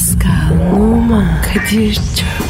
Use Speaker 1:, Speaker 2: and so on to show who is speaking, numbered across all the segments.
Speaker 1: Pascal, Oman, Kadir çok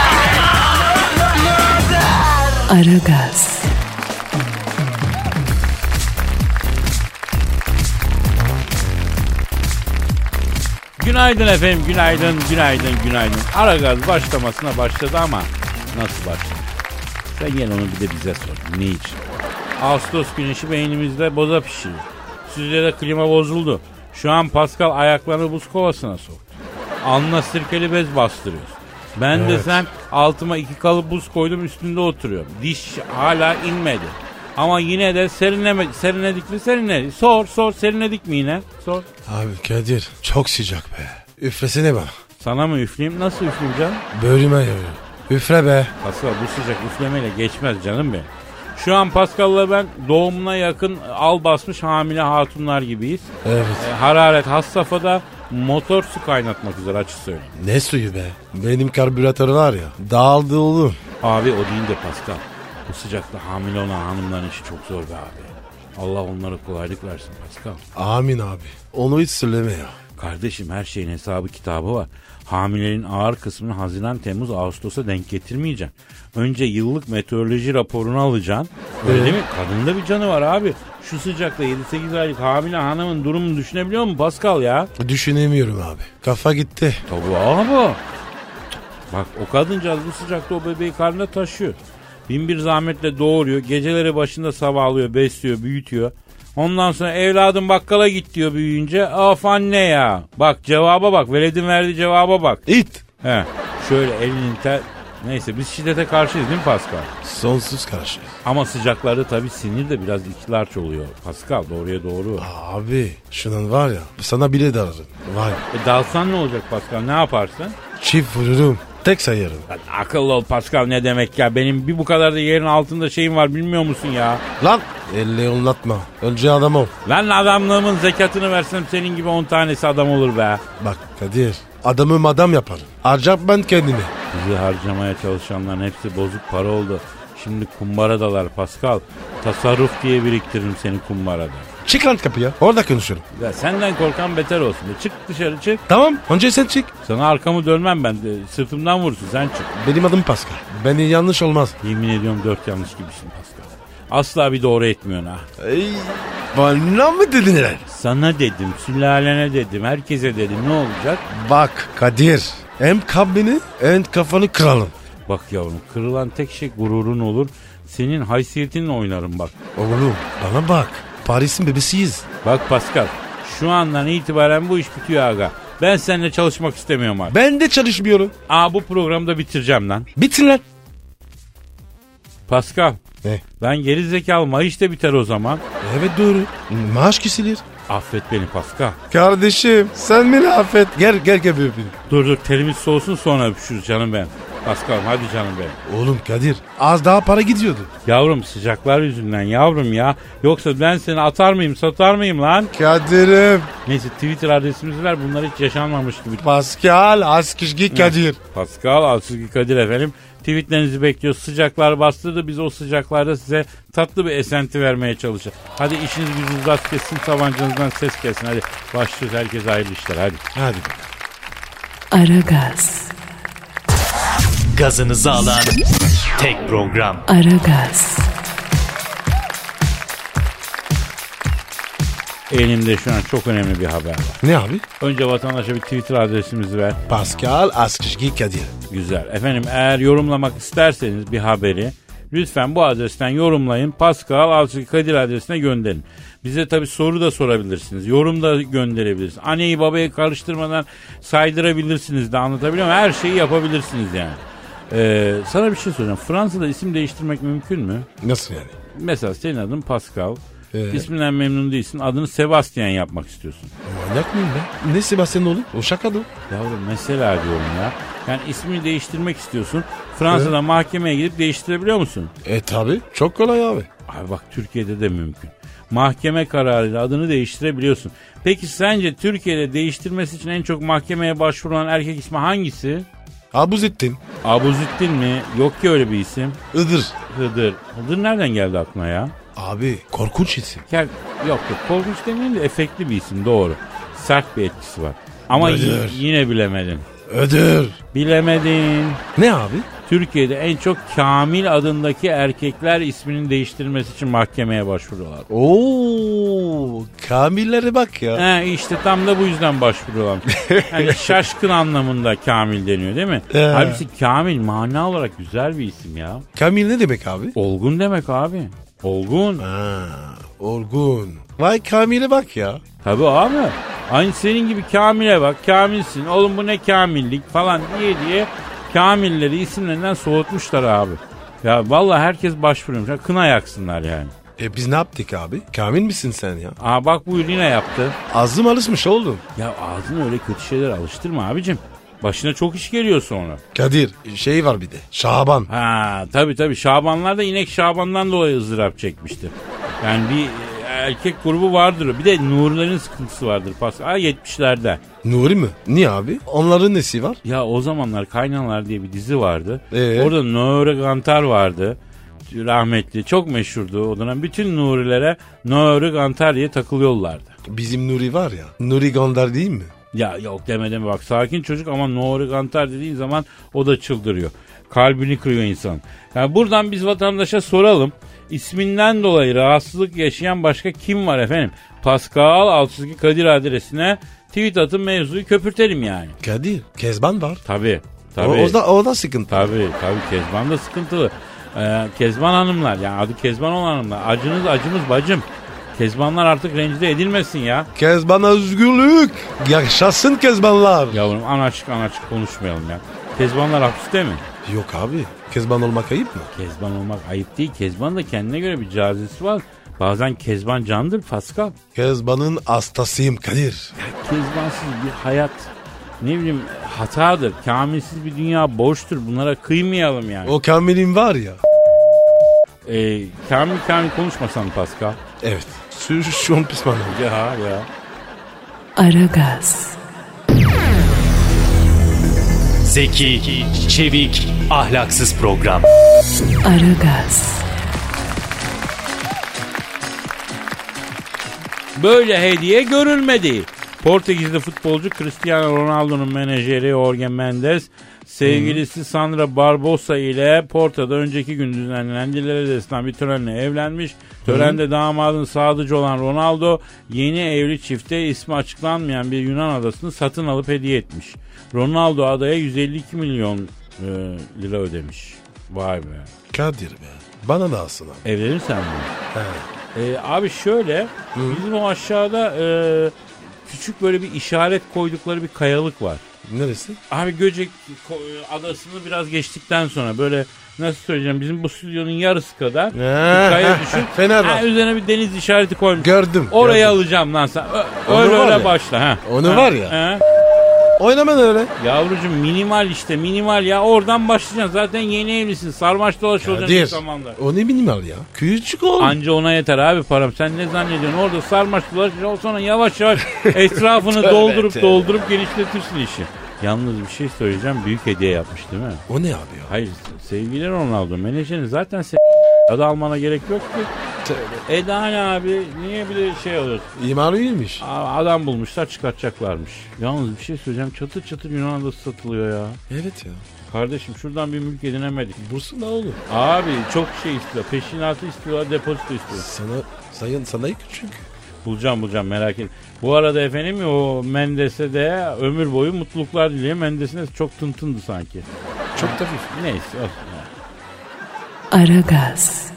Speaker 1: Aragaz,
Speaker 2: Günaydın efendim, günaydın, günaydın, günaydın. Ara gaz başlamasına başladı ama nasıl başladı? Sen gel onu bir de bize sor. Ne için? Ağustos güneşi beynimizde boza pişirir. Stüdyoda klima bozuldu. Şu an Pascal ayaklarını buz kovasına soktu. Alnına sirkeli bez bastırıyoruz. Ben de sen altıma iki kalıp buz koydum üstünde oturuyorum. Diş hala inmedi. Ama yine de serinleme, serinledik mi serinledik. Sor sor serinledik mi yine? Sor.
Speaker 3: Abi Kadir çok sıcak be. Üflesene bana.
Speaker 2: Sana mı üfleyeyim? Nasıl üfleyeyim canım?
Speaker 3: Bölüme yarıyor. Üfle be.
Speaker 2: Pascal bu sıcak üflemeyle geçmez canım benim. Şu an Pascal'la ben doğumuna yakın al basmış hamile hatunlar gibiyiz.
Speaker 3: Evet.
Speaker 2: E, hararet has safhada motor su kaynatmak üzere açık söyleyeyim.
Speaker 3: Ne suyu be? Benim karbüratör var ya. Dağıldı oğlum.
Speaker 2: Abi o değil de Pascal. Bu sıcakta hamile olan hanımların işi çok zor be abi. Allah onlara kolaylık versin Pascal.
Speaker 3: Amin abi. Onu hiç söyleme ya.
Speaker 2: Kardeşim her şeyin hesabı kitabı var. Hamilenin ağır kısmını Haziran, Temmuz, Ağustos'a denk getirmeyeceksin. Önce yıllık meteoroloji raporunu alacaksın. Öyle değil mi? Kadında bir canı var abi. Şu sıcakta 7-8 aylık hamile hanımın durumunu düşünebiliyor musun Pascal ya?
Speaker 3: Düşünemiyorum abi. Kafa gitti.
Speaker 2: Tabii abi. Bak o kadıncağız bu sıcakta o bebeği karnına taşıyor. Bin bir zahmetle doğuruyor. Geceleri başında sabahlıyor, besliyor, büyütüyor. Ondan sonra evladım bakkala git diyor büyüyünce. Of anne ya. Bak cevaba bak. Veledin verdiği cevaba bak.
Speaker 3: İt.
Speaker 2: He. Şöyle elinin ter... Neyse biz şiddete karşıyız değil mi Pascal?
Speaker 3: Sonsuz karşı.
Speaker 2: Ama sıcaklarda tabii sinir de biraz ikilarç oluyor. Pascal doğruya doğru.
Speaker 3: Abi şunun var ya sana bile dararım. Vay.
Speaker 2: E dalsan ne olacak Pascal ne yaparsın?
Speaker 3: Çift vururum. Tek sayarım.
Speaker 2: Lan akıllı ol Pascal ne demek ya? Benim bir bu kadar da yerin altında şeyim var bilmiyor musun ya?
Speaker 3: Lan elle anlatma. Önce adam ol.
Speaker 2: Lan adamlığımın zekatını versem senin gibi 10 tanesi adam olur be.
Speaker 3: Bak Kadir adamım adam yaparım. Harcap ben kendimi.
Speaker 2: Bizi harcamaya çalışanların hepsi bozuk para oldu. Şimdi kumbaradalar Pascal. Tasarruf diye biriktiririm seni kumbarada.
Speaker 3: Çık lan kapıya. Orada konuşurum.
Speaker 2: Ya senden korkan beter olsun. Çık dışarı çık.
Speaker 3: Tamam önce sen çık.
Speaker 2: Sana arkamı dönmem ben. de. Sırtımdan vursun sen çık.
Speaker 3: Benim adım Pascal. Beni yanlış olmaz.
Speaker 2: Yemin ediyorum dört yanlış gibisin Pascal. Asla bir doğru etmiyorsun ha.
Speaker 3: Ey, bana mı dedin lan?
Speaker 2: Sana dedim, sülalene dedim, herkese dedim ne olacak?
Speaker 3: Bak Kadir. Hem kabini hem kafanı kıralım.
Speaker 2: Bak yavrum kırılan tek şey gururun olur. Senin haysiyetinle oynarım bak.
Speaker 3: Oğlum bana bak. Paris'in bebesiyiz.
Speaker 2: Bak Pascal şu andan itibaren bu iş bitiyor aga. Ben seninle çalışmak istemiyorum artık.
Speaker 3: Ben de çalışmıyorum.
Speaker 2: Aa bu programı da bitireceğim lan.
Speaker 3: Bitin lan.
Speaker 2: Pascal
Speaker 3: Ne?
Speaker 2: ben geri zekalı Mayıs da biter o zaman.
Speaker 3: Evet doğru. Maaş kesilir.
Speaker 2: Affet beni Pascal.
Speaker 3: Kardeşim sen beni affet. Gel gel gel bir öpeyim.
Speaker 2: Dur dur terimiz soğusun sonra öpüşürüz canım ben. Pascal hadi canım benim.
Speaker 3: Oğlum Kadir az daha para gidiyordu.
Speaker 2: Yavrum sıcaklar yüzünden yavrum ya. Yoksa ben seni atar mıyım satar mıyım lan?
Speaker 3: Kadir'im.
Speaker 2: Neyse Twitter adresimizi ver bunlar hiç yaşanmamış gibi.
Speaker 3: Pascal Askışgi Kadir.
Speaker 2: Pascal Alçızgi Kadir efendim. Tweetlerinizi bekliyoruz. Sıcaklar bastırdı. Biz o sıcaklarda size tatlı bir esenti vermeye çalışacağız. Hadi işiniz gücünüz rast kessin. Tabancanızdan ses gelsin. Hadi başlıyoruz. Herkese hayırlı işler. Hadi.
Speaker 3: Hadi.
Speaker 1: Aragaz,
Speaker 4: Gazınızı alan tek program.
Speaker 1: Aragaz,
Speaker 2: Elimde şu an çok önemli bir haber var.
Speaker 3: Ne abi?
Speaker 2: Önce vatandaşa bir Twitter adresimizi ver.
Speaker 3: Pascal Askışgi Kadir.
Speaker 2: Güzel. Efendim eğer yorumlamak isterseniz bir haberi lütfen bu adresten yorumlayın. Pascal Alçık Kadir adresine gönderin. Bize tabi soru da sorabilirsiniz. Yorum da gönderebilirsiniz. Anneyi babayı karıştırmadan saydırabilirsiniz de anlatabiliyor muyum? Her şeyi yapabilirsiniz yani. Ee, sana bir şey soracağım. Fransa'da isim değiştirmek mümkün mü?
Speaker 3: Nasıl yani?
Speaker 2: Mesela senin adın Pascal.
Speaker 3: Ee?
Speaker 2: İsminden memnun değilsin. Adını Sebastian yapmak istiyorsun.
Speaker 3: Manyak mıyım ben? Ne Sebastian oğlum? O şaka da.
Speaker 2: Yavrum mesela diyorum ya. Yani ismini değiştirmek istiyorsun. Fransa'da mahkemeye gidip değiştirebiliyor musun?
Speaker 3: E tabi çok kolay abi.
Speaker 2: Abi bak Türkiye'de de mümkün. Mahkeme kararıyla adını değiştirebiliyorsun. Peki sence Türkiye'de değiştirmesi için en çok mahkemeye başvurulan erkek ismi hangisi?
Speaker 3: Abuzettin.
Speaker 2: Abuzittin mi? Yok ki öyle bir isim.
Speaker 3: Iğdır.
Speaker 2: Hıdır. Hıdır nereden geldi aklına ya?
Speaker 3: Abi korkunç isim.
Speaker 2: Ya, yok yok korkunç demeyeyim de efektli bir isim doğru. Sert bir etkisi var. Ama
Speaker 3: Hıdır.
Speaker 2: yine bilemedin.
Speaker 3: Ödür.
Speaker 2: Bilemedin.
Speaker 3: Ne abi?
Speaker 2: Türkiye'de en çok Kamil adındaki erkekler isminin değiştirilmesi için mahkemeye başvuruyorlar.
Speaker 3: Oo, Kamillere bak ya.
Speaker 2: He işte tam da bu yüzden başvuruyorlar. Yani şaşkın anlamında Kamil deniyor değil mi?
Speaker 3: He.
Speaker 2: Halbuki Kamil mana olarak güzel bir isim ya.
Speaker 3: Kamil ne demek abi?
Speaker 2: Olgun demek abi. Olgun.
Speaker 3: Ha, Orgun. Vay Kamil'e bak ya.
Speaker 2: Tabii abi. Aynı senin gibi Kamil'e bak. Kamilsin. Oğlum bu ne kamillik falan diye diye Kamilleri isimlerinden soğutmuşlar abi. Ya vallahi herkes başvuruyormuş. Kına yaksınlar yani.
Speaker 3: E biz ne yaptık abi? Kamil misin sen ya?
Speaker 2: Aa bak buyur yine yaptı.
Speaker 3: Ağzım alışmış oğlum.
Speaker 2: Ya ağzını öyle kötü şeyler alıştırma abicim. Başına çok iş geliyor sonra.
Speaker 3: Kadir şey var bir de. Şaban.
Speaker 2: Ha tabii tabii Şabanlar da inek Şaban'dan dolayı ızdırap çekmiştir. Yani bir e, erkek grubu vardır. Bir de Nurilerin sıkıntısı vardır. Pas Aa, 70'lerde.
Speaker 3: Nuri mi? Niye abi? Onların nesi var?
Speaker 2: Ya o zamanlar Kaynanalar diye bir dizi vardı.
Speaker 3: Ee?
Speaker 2: Orada Nuri Gantar vardı. Rahmetli. Çok meşhurdu o dönem. Bütün Nurilere Nuri Gantar diye takılıyorlardı.
Speaker 3: Bizim Nuri var ya. Nuri Gondar değil mi?
Speaker 2: Ya yok demedim bak sakin çocuk ama Nuri Gantar dediğin zaman o da çıldırıyor. Kalbini kırıyor insan. Yani buradan biz vatandaşa soralım. İsminden dolayı rahatsızlık yaşayan başka kim var efendim? Pascal Alçızgi Kadir adresine tweet atın mevzuyu köpürtelim yani.
Speaker 3: Kadir. Kezban var.
Speaker 2: Tabii. Tabii.
Speaker 3: O, o da, o da sıkıntı.
Speaker 2: Tabii tabii Kezban da sıkıntılı. Ee, Kezban hanımlar yani adı Kezban olan hanımlar. Acınız acımız bacım. Kezbanlar artık rencide edilmesin ya.
Speaker 3: Kezban özgürlük. Yaşasın Kezbanlar.
Speaker 2: Yavrum anaçık anaçık konuşmayalım ya. Kezbanlar hapiste mi?
Speaker 3: Yok abi. Kezban olmak ayıp mı?
Speaker 2: Kezban olmak ayıp değil. Kezban da kendine göre bir cazisi var. Bazen Kezban candır Pascal.
Speaker 3: Kezban'ın hastasıyım Kadir.
Speaker 2: Kezbansız bir hayat ne bileyim hatadır. Kamilsiz bir dünya boştur. Bunlara kıymayalım yani.
Speaker 3: O Kamil'in var ya.
Speaker 2: Ee, kamil kamil konuşmasan Pascal.
Speaker 3: Evet. Şu, şu an pişmanım.
Speaker 2: Ya ya.
Speaker 1: Aragaz,
Speaker 4: Zeki, çevik, ahlaksız program.
Speaker 1: Aragaz,
Speaker 2: Böyle hediye görülmedi. Portekizli futbolcu Cristiano Ronaldo'nun menajeri Jorge Mendes sevgilisi Sandra Barbosa ile Porto'da önceki gün düzenlenen Diler Edesi'nden bir törenle evlenmiş. Törende damadın sadıcı olan Ronaldo yeni evli çifte ismi açıklanmayan bir Yunan adasını satın alıp hediye etmiş. Ronaldo adaya 152 milyon e, lira ödemiş. Vay be.
Speaker 3: Kadir be. Bana da alsın abi.
Speaker 2: Evlenirsen mi?
Speaker 3: He.
Speaker 2: Ee, abi şöyle bizim o aşağıda e, küçük böyle bir işaret koydukları bir kayalık var.
Speaker 3: Neresi?
Speaker 2: Abi Göcek adasını biraz geçtikten sonra böyle nasıl söyleyeceğim bizim bu stüdyonun yarısı kadar bir kaya düşün.
Speaker 3: Fener var.
Speaker 2: Ha, üzerine bir deniz işareti koymuş.
Speaker 3: Gördüm.
Speaker 2: Orayı
Speaker 3: gördüm.
Speaker 2: alacağım lan sen. Ö- öyle öyle
Speaker 3: ya.
Speaker 2: başla. Ha.
Speaker 3: Onu
Speaker 2: Ha,
Speaker 3: var ya.
Speaker 2: ha.
Speaker 3: Oynaman öyle.
Speaker 2: Yavrucuğum minimal işte minimal ya oradan başlayacaksın. Zaten yeni evlisin. Sarmaş dolaş olacaksın zamanda.
Speaker 3: O ne minimal ya. Küçük oğlum.
Speaker 2: Anca ona yeter abi param. Sen ne zannediyorsun? Orada sarmaş dolaş sonra yavaş yavaş etrafını doldurup doldurup genişletirsin işi. Yalnız bir şey söyleyeceğim. Büyük hediye yapmış değil mi?
Speaker 3: o ne abi ya?
Speaker 2: Hayır sevgili Ronaldo menajerin zaten se- adı almana gerek yok ki. E daha ne abi? Niye bir de şey olur?
Speaker 3: İmar iyiymiş.
Speaker 2: Aa, Adam bulmuşlar çıkartacaklarmış. Yalnız bir şey söyleyeceğim. Çatır çatır Yunan adası satılıyor ya.
Speaker 3: Evet ya.
Speaker 2: Kardeşim şuradan bir mülk edinemedik.
Speaker 3: Bursun da oğlum.
Speaker 2: Abi çok şey istiyor. Peşinatı istiyorlar, depozito istiyor.
Speaker 3: Sana, sayın, sana küçük.
Speaker 2: Bulacağım bulacağım merak etme. Bu arada efendim o Mendes'e de ömür boyu mutluluklar diliyor. Mendes'in de çok tıntındı sanki.
Speaker 3: Çok hafif.
Speaker 2: Neyse olsun.
Speaker 1: Aragaz,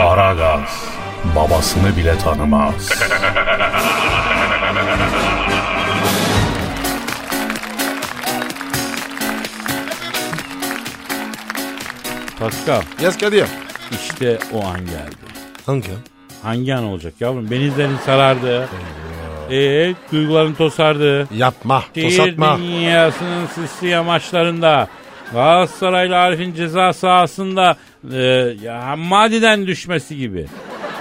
Speaker 4: Aragaz, babasını bile tanımaz.
Speaker 2: Pascal
Speaker 3: Yes Kadir.
Speaker 2: İşte o an geldi.
Speaker 3: Hangi an?
Speaker 2: Hangi an olacak yavrum? Benizlerin sarardı. Ee, duyguların tosardı.
Speaker 3: Yapma.
Speaker 2: Şehir
Speaker 3: Tosatma.
Speaker 2: dünyasının sisli yamaçlarında Galatasaraylı Arif'in ceza sahasında e, ya, madiden düşmesi gibi.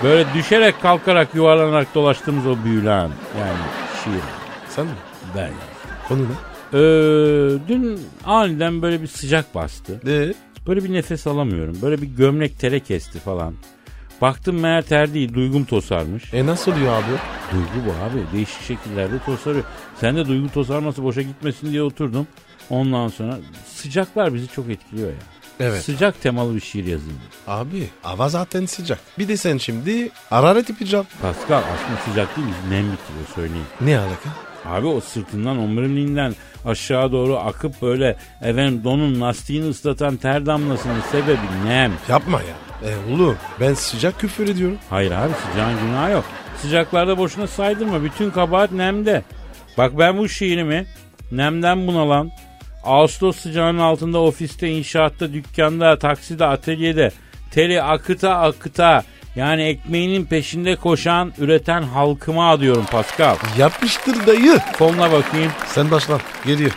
Speaker 2: Böyle düşerek kalkarak yuvarlanarak dolaştığımız o büyülen yani şiir.
Speaker 3: Sen mi?
Speaker 2: Ben.
Speaker 3: Konu ne?
Speaker 2: Ee, dün aniden böyle bir sıcak bastı.
Speaker 3: Ne?
Speaker 2: Böyle bir nefes alamıyorum. Böyle bir gömlek tere kesti falan. Baktım meğer ter değil duygum tosarmış.
Speaker 3: E nasıl oluyor abi?
Speaker 2: Duygu bu abi. Değişik şekillerde tosarıyor. Sen de duygu tosarması boşa gitmesin diye oturdum. Ondan sonra sıcaklar bizi çok etkiliyor ya.
Speaker 3: Evet.
Speaker 2: Sıcak temalı bir şiir yazayım.
Speaker 3: Abi hava zaten sıcak. Bir de sen şimdi hararet yapacağım.
Speaker 2: Pascal aslında sıcak değil nem bitiriyor söyleyeyim.
Speaker 3: Ne alaka?
Speaker 2: Abi o sırtından omuriliğinden aşağı doğru akıp böyle efendim donun lastiğini ıslatan ter damlasının sebebi nem.
Speaker 3: Yapma ya. E oğlum ben sıcak küfür ediyorum.
Speaker 2: Hayır abi sıcağın günahı yok. Sıcaklarda boşuna saydırma. Bütün kabahat nemde. Bak ben bu şiirimi nemden bunalan, Ağustos sıcağının altında ofiste, inşaatta, dükkanda, takside, atölyede, teri akıta akıta yani ekmeğinin peşinde koşan, üreten halkıma adıyorum Pascal.
Speaker 3: Yapmıştır dayı.
Speaker 2: Koluna bakayım.
Speaker 3: Sen başla. Geliyor.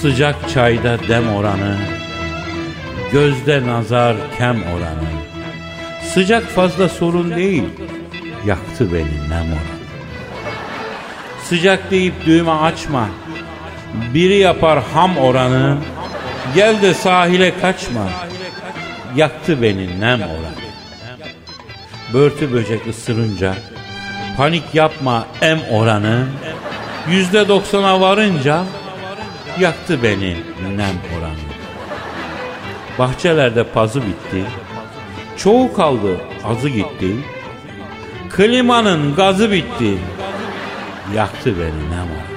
Speaker 2: Sıcak çayda dem oranı, gözde nazar kem oranı. Sıcak fazla sorun değil, yaktı beni nem oranı. Sıcak deyip düğme açma, biri yapar ham oranı. Gel de sahile kaçma, yaktı beni nem oranı. Börtü böcek ısırınca, panik yapma em oranı. Yüzde doksana varınca, yaktı beni nem oranı. Bahçelerde pazı bitti. Çoğu kaldı azı gitti. Klimanın gazı bitti. Yaktı beni nem oranı.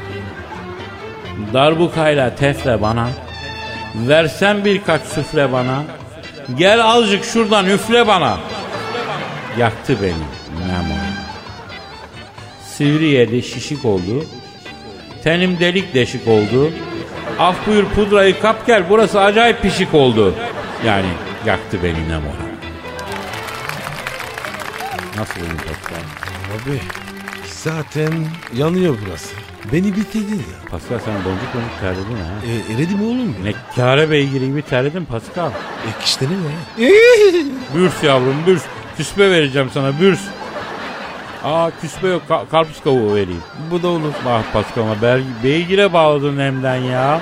Speaker 2: Darbukayla tefle bana. Versen birkaç süfle bana. Gel azıcık şuradan üfle bana. Yaktı beni nem oranı. Sivri yedi şişik oldu. Tenim delik deşik oldu. Af buyur pudrayı kap gel burası acayip pişik oldu. Yani yaktı beni nem oran. Nasıl benim Pascal?
Speaker 3: Abi zaten yanıyor burası. Beni bitirdin ya.
Speaker 2: Pascal sen boncuk boncuk terledin ha.
Speaker 3: E, eredi mi oğlum ya?
Speaker 2: Ne kâre beygiri gibi terledin Pascal.
Speaker 3: E işte ne ya?
Speaker 2: Bürs yavrum bürs. Küspe vereceğim sana bürs. Aa küspe yok ka- karpuz kavuğu vereyim.
Speaker 3: Bu da olur.
Speaker 2: Bak Pascal'ıma ber- beygire bağladın hemden ya.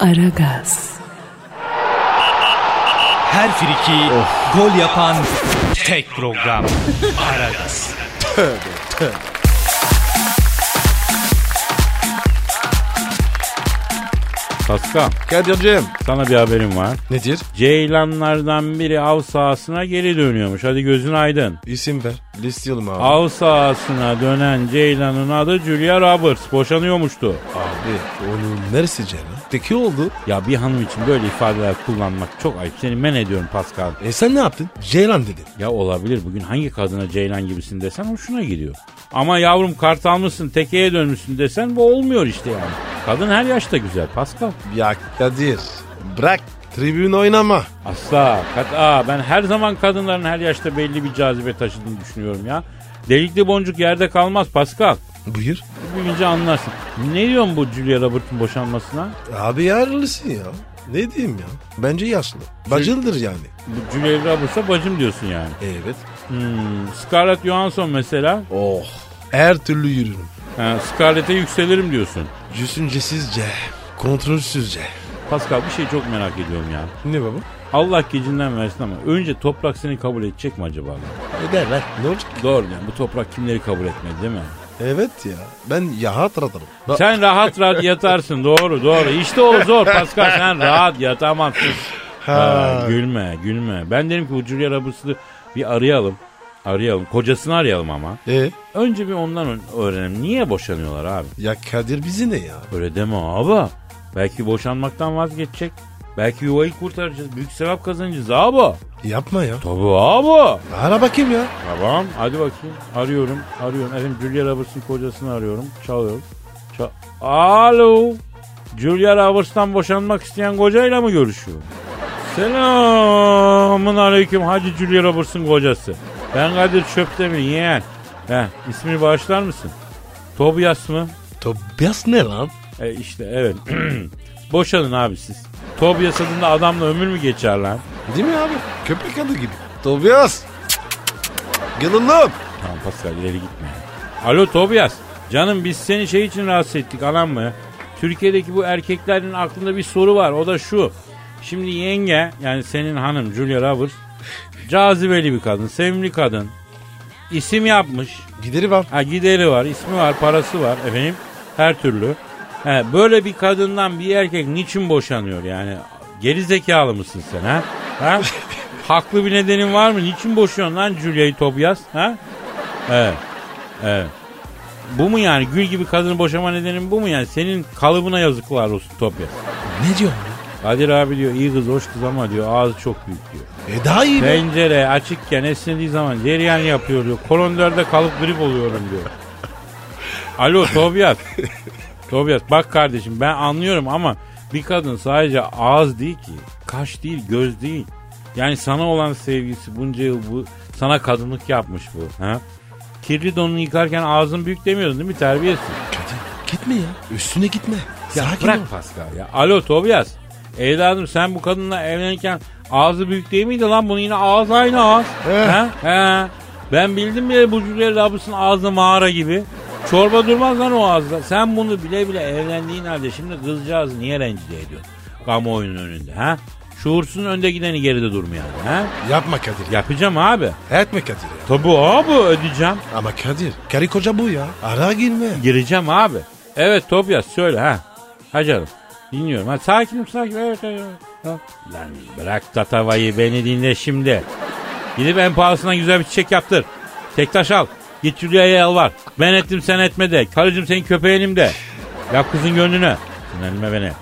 Speaker 1: Aragaz,
Speaker 4: Her friki gol yapan tek program. Aragaz.
Speaker 2: Pascal
Speaker 3: Kadir'cim.
Speaker 2: sana bir haberim var.
Speaker 3: Nedir?
Speaker 2: Ceylanlardan biri av sahasına geri dönüyormuş. Hadi gözün aydın.
Speaker 3: İsim ver. Listeyelim abi.
Speaker 2: Av sahasına dönen Ceylan'ın adı Julia Roberts. Boşanıyormuştu.
Speaker 3: Abi onun neresi Ceylan? Teki oldu.
Speaker 2: Ya bir hanım için böyle ifadeler kullanmak çok ayıp. Seni men ediyorum Pascal.
Speaker 3: E sen ne yaptın? Ceylan dedin.
Speaker 2: Ya olabilir bugün hangi kadına Ceylan gibisin desen hoşuna gidiyor. Ama yavrum kartal mısın tekeye dönmüşsün desen bu olmuyor işte yani. Kadın her yaşta güzel Pascal.
Speaker 3: Ya Kadir bırak tribün oynama.
Speaker 2: Asla. Kat, aa, ben her zaman kadınların her yaşta belli bir cazibe taşıdığını düşünüyorum ya. Delikli boncuk yerde kalmaz Pascal.
Speaker 3: Buyur.
Speaker 2: Büyüyünce anlarsın. Ne diyorsun bu Julia Roberts'ın boşanmasına?
Speaker 3: Abi yarlısın ya. Ne diyeyim ya? Bence yaşlı. Bacıldır yani.
Speaker 2: Bu Julia Roberts'a bacım diyorsun yani.
Speaker 3: Evet.
Speaker 2: Hmm, Scarlett Johansson mesela.
Speaker 3: Oh. Her türlü yürürüm.
Speaker 2: Ha, Scarlett'e yükselirim diyorsun.
Speaker 3: Düşüncesizce, kontrolsüzce.
Speaker 2: Pascal bir şey çok merak ediyorum ya.
Speaker 3: Ne baba?
Speaker 2: Allah gecinden versin ama önce toprak seni kabul edecek mi acaba?
Speaker 3: Eder lan. Ne olacak?
Speaker 2: Doğru yani bu toprak kimleri kabul etmedi değil mi?
Speaker 3: Evet ya. Ben yahat radarım. Ba-
Speaker 2: Sen rahat rahat yatarsın doğru doğru. İşte o zor Pascal sen rahat yatamazsın. Ha, gülme gülme. Ben derim ki Julia Roberts'ı bir arayalım. Arayalım. Kocasını arayalım ama.
Speaker 3: E
Speaker 2: Önce bir ondan öğrenelim. Niye boşanıyorlar abi?
Speaker 3: ya Kadir bizi ne ya?
Speaker 2: Öyle deme abi. Belki boşanmaktan vazgeçecek. Belki yuvayı kurtaracağız. Büyük sevap kazanacağız abi.
Speaker 3: Yapma ya.
Speaker 2: Tabii abi.
Speaker 3: Ara bakayım ya.
Speaker 2: Tamam hadi bakayım. Arıyorum. Arıyorum. Efendim Julia Roberts'ın kocasını arıyorum. Çalıyorum. Çal Alo. Julia Roberts'tan boşanmak isteyen kocayla mı görüşüyor? Selamun aleyküm Hacı Julia Roberts'ın kocası. Ben Kadir Çöptemir yeğen. Heh, ismini bağışlar mısın? Tobias mı?
Speaker 3: Tobias ne lan?
Speaker 2: E işte evet. Boşanın abi siz. Tobias adında adamla ömür mü geçer lan?
Speaker 3: Değil mi abi? Köpek adı gibi. Tobias. Oğlum.
Speaker 2: Tamam Pascal ileri gitme. Alo Tobias. Canım biz seni şey için rahatsız ettik anam mı? Türkiye'deki bu erkeklerin aklında bir soru var. O da şu. Şimdi yenge yani senin hanım Julia Roberts cazibeli bir kadın, sevimli kadın. İsim yapmış.
Speaker 3: Gideri var.
Speaker 2: Ha gideri var, ismi var, parası var efendim. Her türlü. He, böyle bir kadından bir erkek niçin boşanıyor yani? Geri zekalı mısın sen ha? Ha? Haklı bir nedenin var mı? Niçin boşuyorsun lan Julia'yı Tobias? Ha? Evet. Evet. Bu mu yani? Gül gibi kadını boşama nedenin bu mu yani? Senin kalıbına yazıklar olsun Tobias.
Speaker 3: Ne diyor?
Speaker 2: Kadir abi diyor iyi kız hoş kız ama diyor ağzı çok büyük diyor.
Speaker 3: E daha iyi.
Speaker 2: Pencere açıkken esnediği zaman cereyan yapıyor diyor. Kolondörde kalıp grip oluyorum diyor. Alo Tobias. Tobias bak kardeşim ben anlıyorum ama bir kadın sadece ağız değil ki. Kaş değil göz değil. Yani sana olan sevgisi bunca yıl bu sana kadınlık yapmış bu. Ha? Kirli donunu yıkarken ağzın büyük demiyordun değil mi terbiyesiz?
Speaker 3: Kadir gitme ya. Üstüne gitme.
Speaker 2: Ya
Speaker 3: Sakin
Speaker 2: bırak
Speaker 3: ol.
Speaker 2: Pascal ya. Alo Tobias. Evladım sen bu kadınla evlenirken ağzı büyük değil miydi lan? Bunun yine ağız aynı ağız.
Speaker 3: He.
Speaker 2: He? He. Ben bildim bile bu Julia Roberts'ın ağzı mağara gibi. Çorba durmaz lan o ağızda. Sen bunu bile bile evlendiğin halde şimdi kızcağızı niye rencide ediyorsun? Kamuoyunun önünde ha? Şuursuzun önde gideni geride durmuyor yani ha?
Speaker 3: Yapma Kadir.
Speaker 2: Yapacağım abi.
Speaker 3: Etme Kadir ya.
Speaker 2: Tabii abi ödeyeceğim.
Speaker 3: Ama Kadir. Karı koca bu ya. Ara girme.
Speaker 2: Gireceğim abi. Evet Tobias söyle ha. Ha canım. Dinliyorum. Ha, sakinim sakin. Evet, evet, evet. Ha. Lan bırak tatavayı beni dinle şimdi. Gidip en pahalısından güzel bir çiçek yaptır. Tek taş al. Git Julia'ya yalvar. Ben ettim sen etme de. Karıcığım senin köpeğinim de. Yap kızın gönlünü. Sinirlenme beni.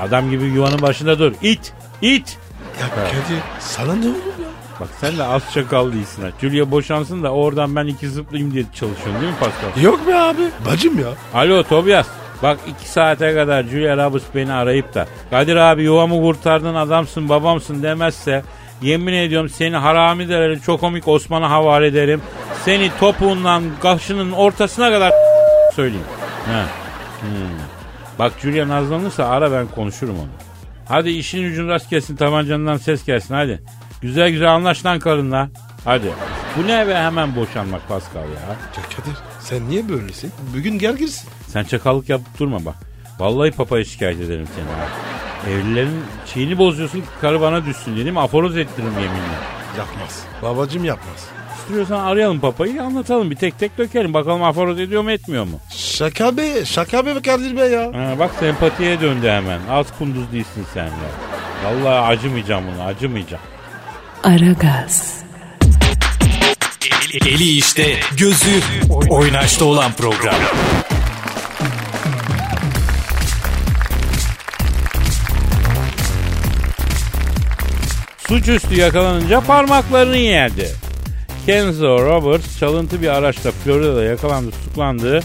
Speaker 2: Adam gibi yuvanın başında dur. İt. İt.
Speaker 3: Ya Kadir sana ne olur ya?
Speaker 2: Bak sen de az çakal değilsin ha. Julia boşansın da oradan ben iki zıplayayım diye çalışıyorsun değil mi Pascal?
Speaker 3: Yok be abi. Bacım ya.
Speaker 2: Alo Tobias. Bak iki saate kadar Julia Roberts beni arayıp da Kadir abi yuvamı kurtardın adamsın babamsın demezse yemin ediyorum seni harami derim çok komik Osman'a havale ederim. Seni topuğundan kaşının ortasına kadar söyleyeyim. Ha. Hmm. Bak Julia nazlanırsa ara ben konuşurum onu. Hadi işin ucun rast gelsin tabancandan ses gelsin hadi. Güzel güzel anlaş lan karınla. Hadi. Bu ne be hemen boşanmak Pascal ya.
Speaker 3: Ya Kadir sen niye böylesin? Bugün gerginsin.
Speaker 2: Sen çakallık yapıp durma bak. Vallahi papaya şikayet ederim seni ha. Evlilerin şeyini bozuyorsun ki karı bana düşsün dedim aforoz ettiririm yeminle.
Speaker 3: Yapmaz. Babacım yapmaz.
Speaker 2: İstiyorsan arayalım papayı anlatalım bir tek tek dökelim. Bakalım aforoz ediyor mu etmiyor mu?
Speaker 3: Şaka be. Şaka be Kadir be ya.
Speaker 2: Ha, bak sempatiye döndü hemen. Az kunduz değilsin sen ya. Vallahi acımayacağım bunu acımayacağım.
Speaker 1: Aragaz,
Speaker 4: Eli, eli işte, gözü oynaşta olan program.
Speaker 2: Suçüstü yakalanınca parmaklarını yerdi. Kenzo Roberts çalıntı bir araçla Florida'da yakalandı, tutuklandı.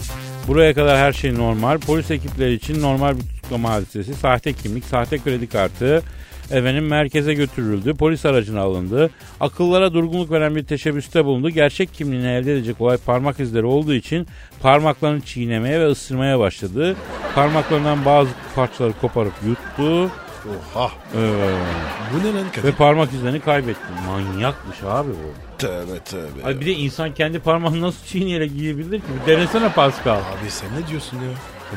Speaker 2: Buraya kadar her şey normal. Polis ekipleri için normal bir tutuklama hadisesi. Sahte kimlik, sahte kredi kartı. Efendim merkeze götürüldü. Polis aracına alındı. Akıllara durgunluk veren bir teşebbüste bulundu. Gerçek kimliğini elde edecek olay parmak izleri olduğu için parmaklarını çiğnemeye ve ısırmaya başladı. Parmaklarından bazı parçaları koparıp yuttu.
Speaker 3: Oha.
Speaker 2: Ee,
Speaker 3: Bu ne lan Kadir?
Speaker 2: ve parmak izlerini kaybetti. Manyakmış abi bu.
Speaker 3: Tövbe tövbe.
Speaker 2: Ay bir de insan kendi parmağını nasıl çiğneyerek yiyebilir ki? Bir denesene Pascal.
Speaker 3: Abi sen ne diyorsun ya?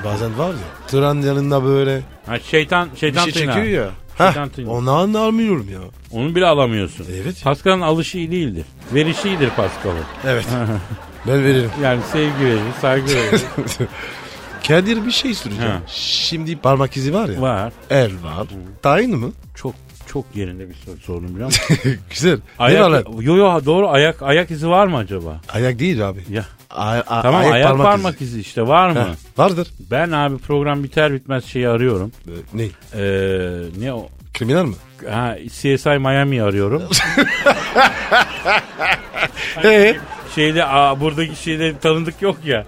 Speaker 3: Bazen var ya. Tren yanında böyle
Speaker 2: Ha, şeytan,
Speaker 3: bir
Speaker 2: şeytan
Speaker 3: şey
Speaker 2: tırnağı.
Speaker 3: çekiyor ya.
Speaker 2: Şeytan
Speaker 3: Heh,
Speaker 2: tırnağı.
Speaker 3: onu anlamıyorum ya.
Speaker 2: Onu bile alamıyorsun.
Speaker 3: Evet.
Speaker 2: Pascal'ın alışı değildir. Verişi iyidir Pascal'ın.
Speaker 3: Evet. ben veririm.
Speaker 2: Yani sevgi verir, saygı verir.
Speaker 3: Kadir bir şey soracağım.
Speaker 2: Ha.
Speaker 3: Şimdi parmak izi var ya.
Speaker 2: Var.
Speaker 3: El var. Tayin mı?
Speaker 2: Çok çok yerinde bir soru sordum biliyor musun?
Speaker 3: Güzel.
Speaker 2: Ayak, yo yo doğru ayak ayak izi var mı acaba?
Speaker 3: Ayak değil abi.
Speaker 2: Ya
Speaker 3: A- a-
Speaker 2: tamam ayak, parmak,
Speaker 3: izi.
Speaker 2: izi. işte var mı?
Speaker 3: Heh, vardır.
Speaker 2: Ben abi program biter bitmez şeyi arıyorum.
Speaker 3: Ee, ne?
Speaker 2: Ee, ne o?
Speaker 3: Kriminal mi?
Speaker 2: Ha, CSI Miami arıyorum.
Speaker 3: Ee?
Speaker 2: Şeyde aa, buradaki şeyde tanıdık yok ya.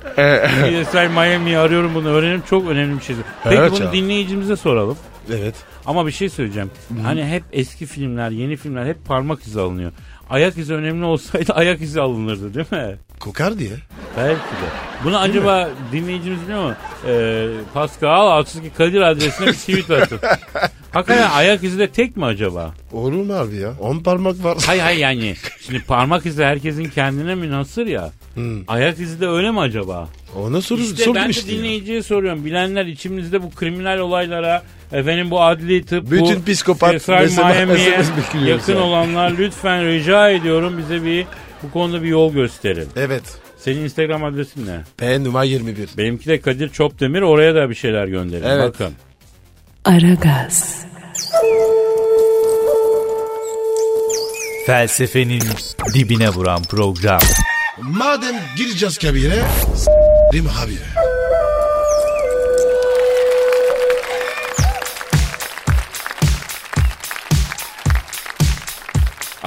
Speaker 2: CSI Miami'yi arıyorum bunu öğrenim çok önemli bir şey. Peki
Speaker 3: Evet
Speaker 2: bunu
Speaker 3: ya.
Speaker 2: dinleyicimize soralım.
Speaker 3: Evet.
Speaker 2: Ama bir şey söyleyeceğim. Hani hep eski filmler, yeni filmler hep parmak izi alınıyor. Ayak izi önemli olsaydı ayak izi alınırdı değil mi?
Speaker 3: Kokar diye.
Speaker 2: Belki de. Bunu acaba dinleyicimiz biliyor mu? Ee, Pascal Altçizgi Kadir adresine bir tweet atın. Hakikaten ayak izi de tek mi acaba?
Speaker 3: Olur mu abi ya? 10 parmak var.
Speaker 2: Hay hay yani. Şimdi parmak izi herkesin kendine münhasır ya. Ayak izi de öyle mi acaba?
Speaker 3: Ona soru,
Speaker 2: İşte ben de
Speaker 3: işte ya.
Speaker 2: dinleyiciye soruyorum. Bilenler içimizde bu kriminal olaylara, efendim bu adli tıp,
Speaker 3: Bütün
Speaker 2: bu
Speaker 3: psikopat
Speaker 2: Miami'ye yakın
Speaker 3: yani.
Speaker 2: olanlar lütfen rica ediyorum bize bir bu konuda bir yol gösterin.
Speaker 3: Evet.
Speaker 2: Senin Instagram adresin ne?
Speaker 3: P numara 21.
Speaker 2: Benimki de Kadir Çopdemir oraya da bir şeyler gönderin.
Speaker 3: Evet.
Speaker 2: Bakın.
Speaker 1: Aragaz,
Speaker 4: Felsefenin dibine vuran program.
Speaker 3: Madem gireceğiz kabire. S**rim abi.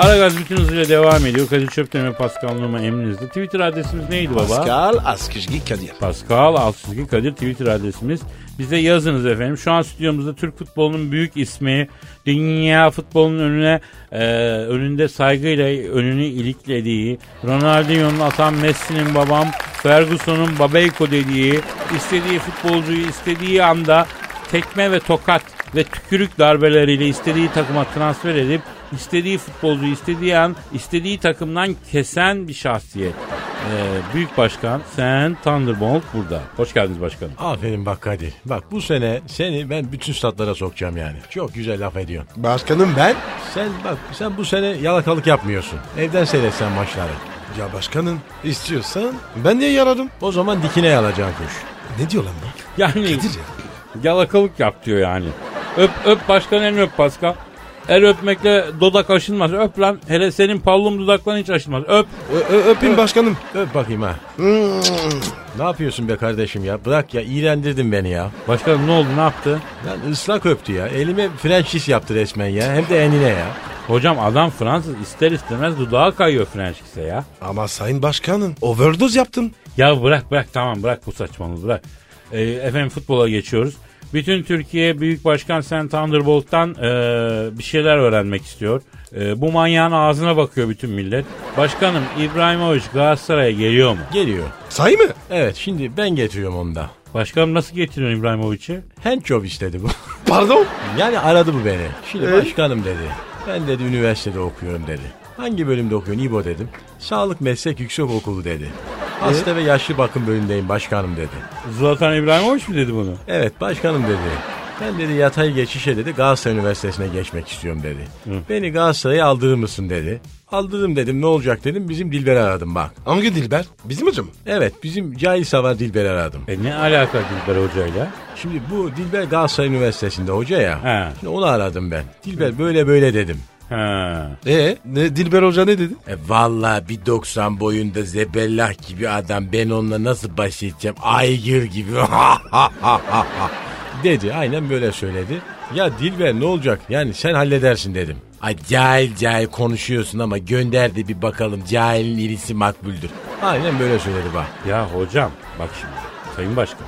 Speaker 2: Aragaz bütün hızıyla devam ediyor. Kadir Çöptemir Pascal Numa emrinizde. Twitter adresimiz neydi baba?
Speaker 3: Pascal Askışgi Kadir.
Speaker 2: Pascal Altçizgi Kadir Twitter adresimiz. Bize yazınız efendim. Şu an stüdyomuzda Türk futbolunun büyük ismi, dünya futbolunun önüne e, önünde saygıyla önünü iliklediği, Ronaldinho'nun atan Messi'nin babam, Ferguson'un babeyko dediği, istediği futbolcuyu istediği anda tekme ve tokat ve tükürük darbeleriyle istediği takıma transfer edip istediği futbolcuyu istediği an istediği takımdan kesen bir şahsiyet. Ee, büyük başkan sen Thunderbolt burada. Hoş geldiniz başkanım.
Speaker 5: Aferin bak Kadir. Bak bu sene seni ben bütün statlara sokacağım yani. Çok güzel laf ediyorsun.
Speaker 3: Başkanım ben.
Speaker 5: Sen bak sen bu sene yalakalık yapmıyorsun. Evden seyretsen maçları.
Speaker 3: Ya başkanım istiyorsan ben niye yaradım?
Speaker 5: O zaman dikine alacaksın kuş.
Speaker 3: Ne diyor lan bu?
Speaker 2: Yani
Speaker 3: Kadir ya.
Speaker 2: yalakalık yap diyor yani. Öp öp başkan elini öp Pascal. El öpmekle dudak aşınmaz. Öp lan. Hele senin pallum dudakların hiç aşınmaz. Öp.
Speaker 3: Ö- ö- öpeyim başkanım.
Speaker 5: Öp bakayım ha. Ne yapıyorsun be kardeşim ya? Bırak ya iğrendirdin beni ya.
Speaker 2: Başkanım ne oldu ne yaptı?
Speaker 5: Lan ıslak öptü ya. Elime French yaptı resmen ya. Hem de enine ya.
Speaker 2: Hocam adam Fransız ister istemez dudağa kayıyor French kiss'e ya.
Speaker 3: Ama sayın başkanım overdose yaptım.
Speaker 2: Ya bırak bırak tamam bırak bu saçmalığı bırak. Ee, efendim futbola geçiyoruz. Bütün Türkiye Büyük Başkan Sen Thunderbolt'tan ee, bir şeyler öğrenmek istiyor. Ee, bu manyağın ağzına bakıyor bütün millet. Başkanım İbrahimovic Galatasaray'a geliyor mu?
Speaker 5: Geliyor.
Speaker 3: Say mı?
Speaker 5: Evet şimdi ben getiriyorum onu da.
Speaker 2: Başkanım nasıl getiriyorsun İbrahimovic'i?
Speaker 5: Handjob istedi bu.
Speaker 3: Pardon?
Speaker 5: Yani aradı bu beni. Şimdi başkanım dedi. Ben dedi üniversitede okuyorum dedi. Hangi bölümde okuyorsun İbo dedim. Sağlık Meslek Yüksek Okulu dedi. Hasta ve yaşlı bakım bölümündeyim başkanım dedi.
Speaker 2: Zlatan İbrahimovic mi dedi bunu?
Speaker 5: Evet başkanım dedi. Ben dedi yatay geçişe dedi Galatasaray Üniversitesi'ne geçmek istiyorum dedi. Beni Galatasaray'a aldırır mısın dedi. Aldırırım dedim ne olacak dedim bizim Dilber'i aradım bak.
Speaker 3: Hangi Dilber? Bizim hocam.
Speaker 5: Evet bizim cahil savar Dilber'i aradım.
Speaker 2: E ne alaka Dilber Hoca'yla?
Speaker 5: Şimdi bu Dilber Galatasaray Üniversitesi'nde hoca ya.
Speaker 2: He.
Speaker 5: Şimdi onu aradım ben. Dilber böyle böyle dedim.
Speaker 2: Ha.
Speaker 3: E ne Dilber hoca ne dedi?
Speaker 5: E vallahi bir 90 boyunda zebellah gibi adam ben onunla nasıl baş edeceğim aygır gibi dedi aynen böyle söyledi. Ya Dilber ne olacak yani sen halledersin dedim. Ay cahil cahil konuşuyorsun ama gönder de bir bakalım cahilin irisi makbuldür. Aynen böyle söyledi bak.
Speaker 2: Ya hocam bak şimdi Sayın Başkan.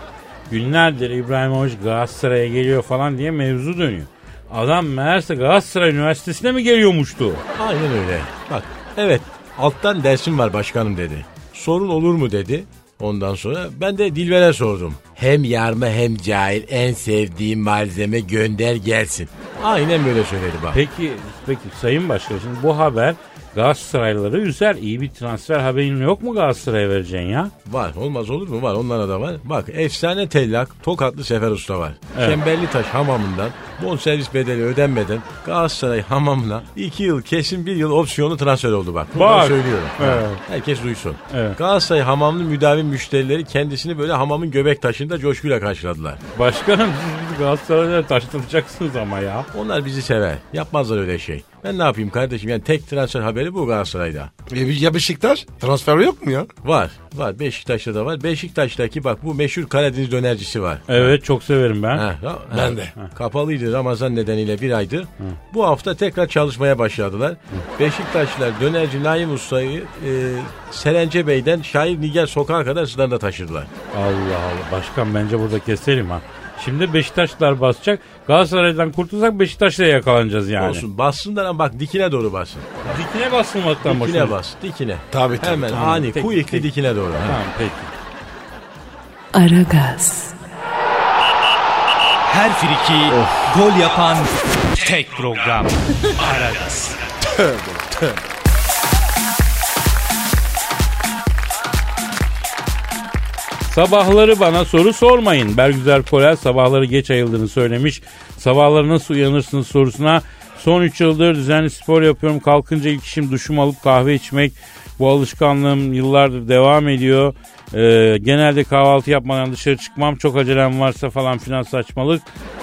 Speaker 2: Günlerdir İbrahimovic Galatasaray'a geliyor falan diye mevzu dönüyor. Adam meğerse Galatasaray Üniversitesi'ne mi geliyormuştu?
Speaker 5: Aynen öyle. Bak evet alttan dersim var başkanım dedi. Sorun olur mu dedi. Ondan sonra ben de Dilber'e sordum. Hem yarma hem cahil en sevdiğim malzeme gönder gelsin. Aynen böyle söyledi bak.
Speaker 2: Peki, peki Sayın Başkan şimdi bu haber Galatasaraylıları üzer. İyi bir transfer haberin yok mu Galatasaray'a vereceksin ya?
Speaker 5: Var olmaz olur mu var onlara da var. Bak efsane tellak Tokatlı Sefer Usta var.
Speaker 2: Evet.
Speaker 5: Çemberli Taş hamamından bonservis bedeli ödenmeden Galatasaray hamamına 2 yıl kesin bir yıl opsiyonu transfer oldu bak. Bunu
Speaker 2: Bak.
Speaker 5: ben söylüyorum.
Speaker 2: Evet.
Speaker 5: Herkes duysun.
Speaker 2: Evet.
Speaker 5: Galatasaray hamamının müdavim müşterileri kendisini böyle hamamın göbek taşında coşkuyla karşıladılar.
Speaker 2: Başkanım siz bizi Galatasaray'a taşlatacaksınız ama ya.
Speaker 5: Onlar bizi sever. Yapmazlar öyle şey. Ben ne yapayım kardeşim? Yani tek transfer haberi bu Galatasaray'da.
Speaker 3: E, ya Beşiktaş? Transfer yok mu ya?
Speaker 5: Var. Var. Beşiktaş'ta da var. Beşiktaş'taki bak bu meşhur Karadeniz dönercisi var.
Speaker 2: Evet çok severim ben.
Speaker 5: Ha, ha,
Speaker 3: Ben
Speaker 5: ha.
Speaker 3: de.
Speaker 5: Kapalıydı Ramazan nedeniyle bir aydır. Bu hafta tekrar çalışmaya başladılar. Beşiktaşlılar dönerci Naim Usta'yı e, Serence Bey'den Şair Nigar Sokağı kadar sınırda taşıdılar.
Speaker 2: Allah Allah. Başkan bence burada keselim ha. Şimdi Beşiktaşlar basacak. Galatasaray'dan kurtulsak Beşiktaş'la yakalanacağız yani.
Speaker 5: Olsun bassınlar ama bak dikine doğru bassın.
Speaker 2: Dikine basılmaktan
Speaker 5: Dikine
Speaker 2: başlıyoruz.
Speaker 5: bas, dikine.
Speaker 3: Tabii, tabii,
Speaker 5: Hemen
Speaker 3: tabii.
Speaker 5: ani,
Speaker 2: Tek-
Speaker 5: kuyuklu
Speaker 2: tek-
Speaker 5: dikine doğru. ha.
Speaker 2: Tamam peki.
Speaker 1: Aragaz,
Speaker 4: Her friki gol yapan tek program. Aragaz.
Speaker 2: Sabahları bana soru sormayın. Bergüzar Korel sabahları geç ayıldığını söylemiş. Sabahları nasıl uyanırsınız sorusuna son 3 yıldır düzenli spor yapıyorum. Kalkınca ilk işim duşumu alıp kahve içmek. Bu alışkanlığım yıllardır devam ediyor. Ee, genelde kahvaltı yapmadan dışarı çıkmam. Çok acelem varsa falan filan saçmalık.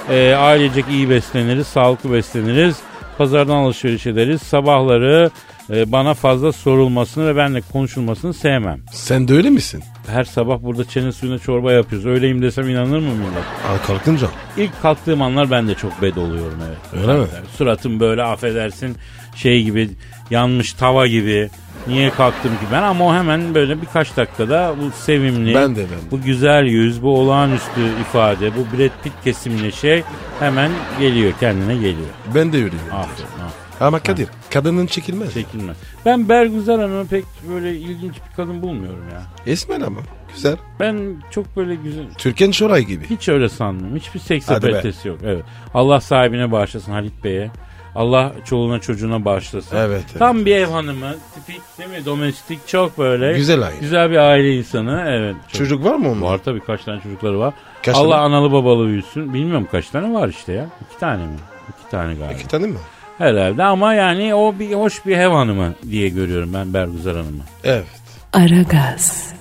Speaker 2: Ee, ailecek iyi besleniriz, sağlıklı besleniriz. Pazardan alışveriş ederiz. Sabahları e, bana fazla sorulmasını ve benimle konuşulmasını sevmem.
Speaker 3: Sen de öyle misin?
Speaker 2: Her sabah burada çene suyuna çorba yapıyoruz. Öyleyim desem inanır mı millet?
Speaker 3: Al kalkınca.
Speaker 2: İlk kalktığım anlar ben de çok bed oluyorum evet.
Speaker 3: Öyle mi?
Speaker 2: Suratım böyle affedersin şey gibi yanmış tava gibi. Niye kalktım ki ben ama o hemen böyle birkaç dakikada bu sevimli,
Speaker 3: Ben de, ben de.
Speaker 2: bu güzel yüz, bu olağanüstü ifade, bu Brad Pitt kesimli şey hemen geliyor kendine geliyor.
Speaker 3: Ben de öyleyim.
Speaker 2: Aferin, aferin.
Speaker 3: Ama Kadir kadının çekilmez.
Speaker 2: Çekilmez. Ben Bergüzar Hanım'ı pek böyle ilginç bir kadın bulmuyorum ya.
Speaker 3: Esmer ama. Güzel.
Speaker 2: Ben çok böyle güzel,
Speaker 3: Türkan Şoray gibi.
Speaker 2: Hiç öyle sanmıyorum. Hiçbir seks apalitesi yok. Evet. Allah sahibine bağışlasın Halit Bey'e. Allah çoluğuna çocuğuna bağışlasın.
Speaker 3: Evet, evet.
Speaker 2: Tam bir ev hanımı. Tipik değil mi? Domestik çok böyle.
Speaker 3: Güzel aile.
Speaker 2: Güzel bir aile insanı. Evet. Çok-
Speaker 3: Çocuk var mı onun?
Speaker 2: Var tabii kaç tane çocukları var.
Speaker 3: Kaç
Speaker 2: Allah
Speaker 3: tane?
Speaker 2: analı babalı büyüsün. Bilmiyorum kaç tane var işte ya. İki tane mi? İki tane galiba.
Speaker 3: İki tane mi?
Speaker 2: Herhalde ama yani o bir hoş bir ev hanımı diye görüyorum ben Bergüzar Hanım'ı.
Speaker 3: Evet.
Speaker 1: Aragaz,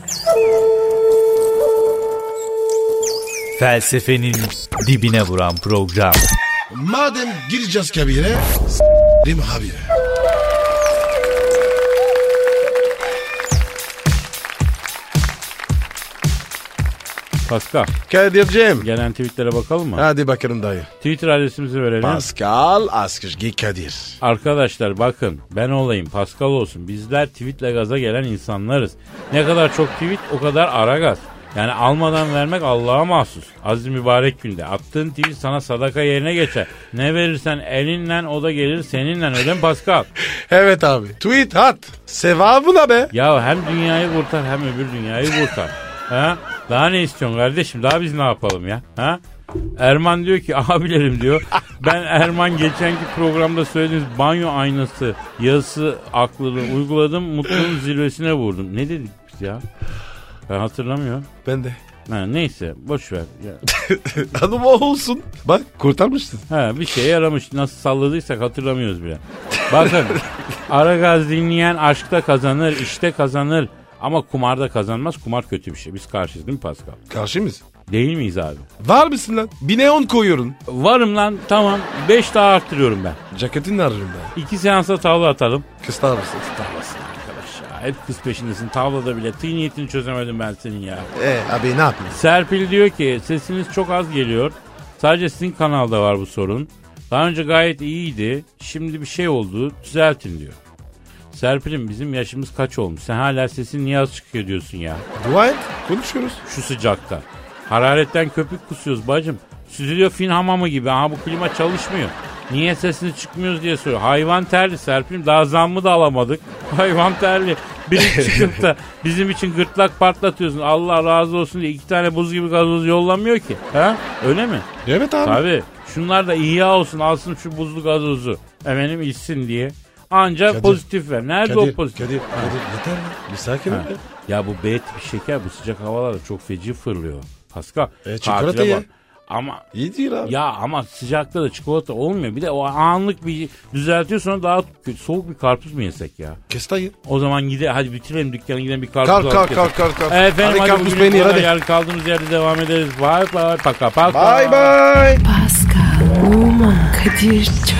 Speaker 4: Felsefenin dibine vuran program.
Speaker 3: Madem gireceğiz kabire. S**rim habire.
Speaker 2: Pascal
Speaker 3: Kadir'cim.
Speaker 2: gelen tweetlere bakalım mı?
Speaker 3: Hadi bakalım dayı.
Speaker 2: Twitter adresimizi verelim.
Speaker 3: Pascal Askışgi Kadir.
Speaker 2: Arkadaşlar bakın ben olayım Pascal olsun. Bizler tweetle gaza gelen insanlarız. Ne kadar çok tweet o kadar ara gaz. Yani almadan vermek Allah'a mahsus. Aziz mübarek günde. Attığın tweet sana sadaka yerine geçer. Ne verirsen elinle o da gelir seninle öyle mi Pascal?
Speaker 3: Evet abi. Tweet at. Sevabına be.
Speaker 2: Ya hem dünyayı kurtar hem öbür dünyayı kurtar. Ha? Daha ne istiyorsun kardeşim? Daha biz ne yapalım ya? Ha? Erman diyor ki abilerim diyor. Ben Erman geçenki programda söylediğiniz banyo aynası yazısı aklını uyguladım. Mutluluğun zirvesine vurdum. Ne dedik biz ya? Ben hatırlamıyorum.
Speaker 3: Ben de.
Speaker 2: Ha, neyse boş ver. Ya.
Speaker 3: Hanım o olsun. Bak kurtarmışsın.
Speaker 2: Ha, bir şeye yaramış. Nasıl salladıysak hatırlamıyoruz bile. Bakın Aragaz dinleyen aşkta kazanır, işte kazanır. Ama kumarda kazanmaz. Kumar kötü bir şey. Biz karşıyız değil mi Pascal?
Speaker 3: Karşı mıyız?
Speaker 2: Değil miyiz abi?
Speaker 3: Var mısın lan? Bine on koyuyorum.
Speaker 2: Varım lan tamam. 5 daha arttırıyorum ben.
Speaker 3: Ceketini ararım ben.
Speaker 2: 2 seansa tavla atalım.
Speaker 3: Kıstar mısın?
Speaker 2: Arkadaş ya. Hep kız peşindesin. Tavlada bile. Tığ niyetini çözemedim ben senin ya.
Speaker 3: E abi ne yapayım?
Speaker 2: Serpil diyor ki sesiniz çok az geliyor. Sadece sizin kanalda var bu sorun. Daha önce gayet iyiydi. Şimdi bir şey oldu. Düzeltin diyor. Serpil'im bizim yaşımız kaç olmuş? Sen hala sesin niye az çıkıyor diyorsun ya.
Speaker 3: Dua et. Konuşuyoruz.
Speaker 2: Şu sıcakta. Hararetten köpük kusuyoruz bacım. Süzülüyor fin hamamı gibi. Aha bu klima çalışmıyor. Niye sesini çıkmıyoruz diye soruyor. Hayvan terli Serpil'im daha zammı da alamadık. Hayvan terli. Biri çıkıp da bizim için gırtlak patlatıyorsun. Allah razı olsun diye iki tane buz gibi gazoz yollamıyor ki. Ha? Öyle mi?
Speaker 3: Evet abi.
Speaker 2: Tabii. Şunlar da ihya olsun alsın şu buzlu gazozu. Efendim içsin diye. Ancak
Speaker 3: Kadir,
Speaker 2: pozitif ver. Nerede o
Speaker 3: Kadir,
Speaker 2: pozitif?
Speaker 3: Kadir, Kadir yeter lan. Bir sakin ol.
Speaker 2: Ya bu B tipi şeker bu sıcak havalarda çok feci fırlıyor. Pascal.
Speaker 3: E, çikolata ye.
Speaker 2: bak. Ama
Speaker 3: İyi değil abi.
Speaker 2: ya ama sıcakta da çikolata olmuyor. Bir de o anlık bir düzeltiyor sonra daha kötü. soğuk bir karpuz mu yesek ya?
Speaker 3: Kes dayı.
Speaker 2: O zaman gide hadi bitirelim dükkanı gidelim bir karpuz
Speaker 3: Kalk,
Speaker 2: alıp
Speaker 3: kalk, kalk, kalk, kalk.
Speaker 2: Efendim
Speaker 3: Hadi
Speaker 2: hadi,
Speaker 3: karpuz
Speaker 2: bugün
Speaker 3: peynir, hadi.
Speaker 2: Yarın kaldığımız yerde devam ederiz. Bye bye. Paka paka.
Speaker 3: Bye bye.
Speaker 1: Pascal, Oman, Kadir çok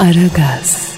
Speaker 1: Aragaz.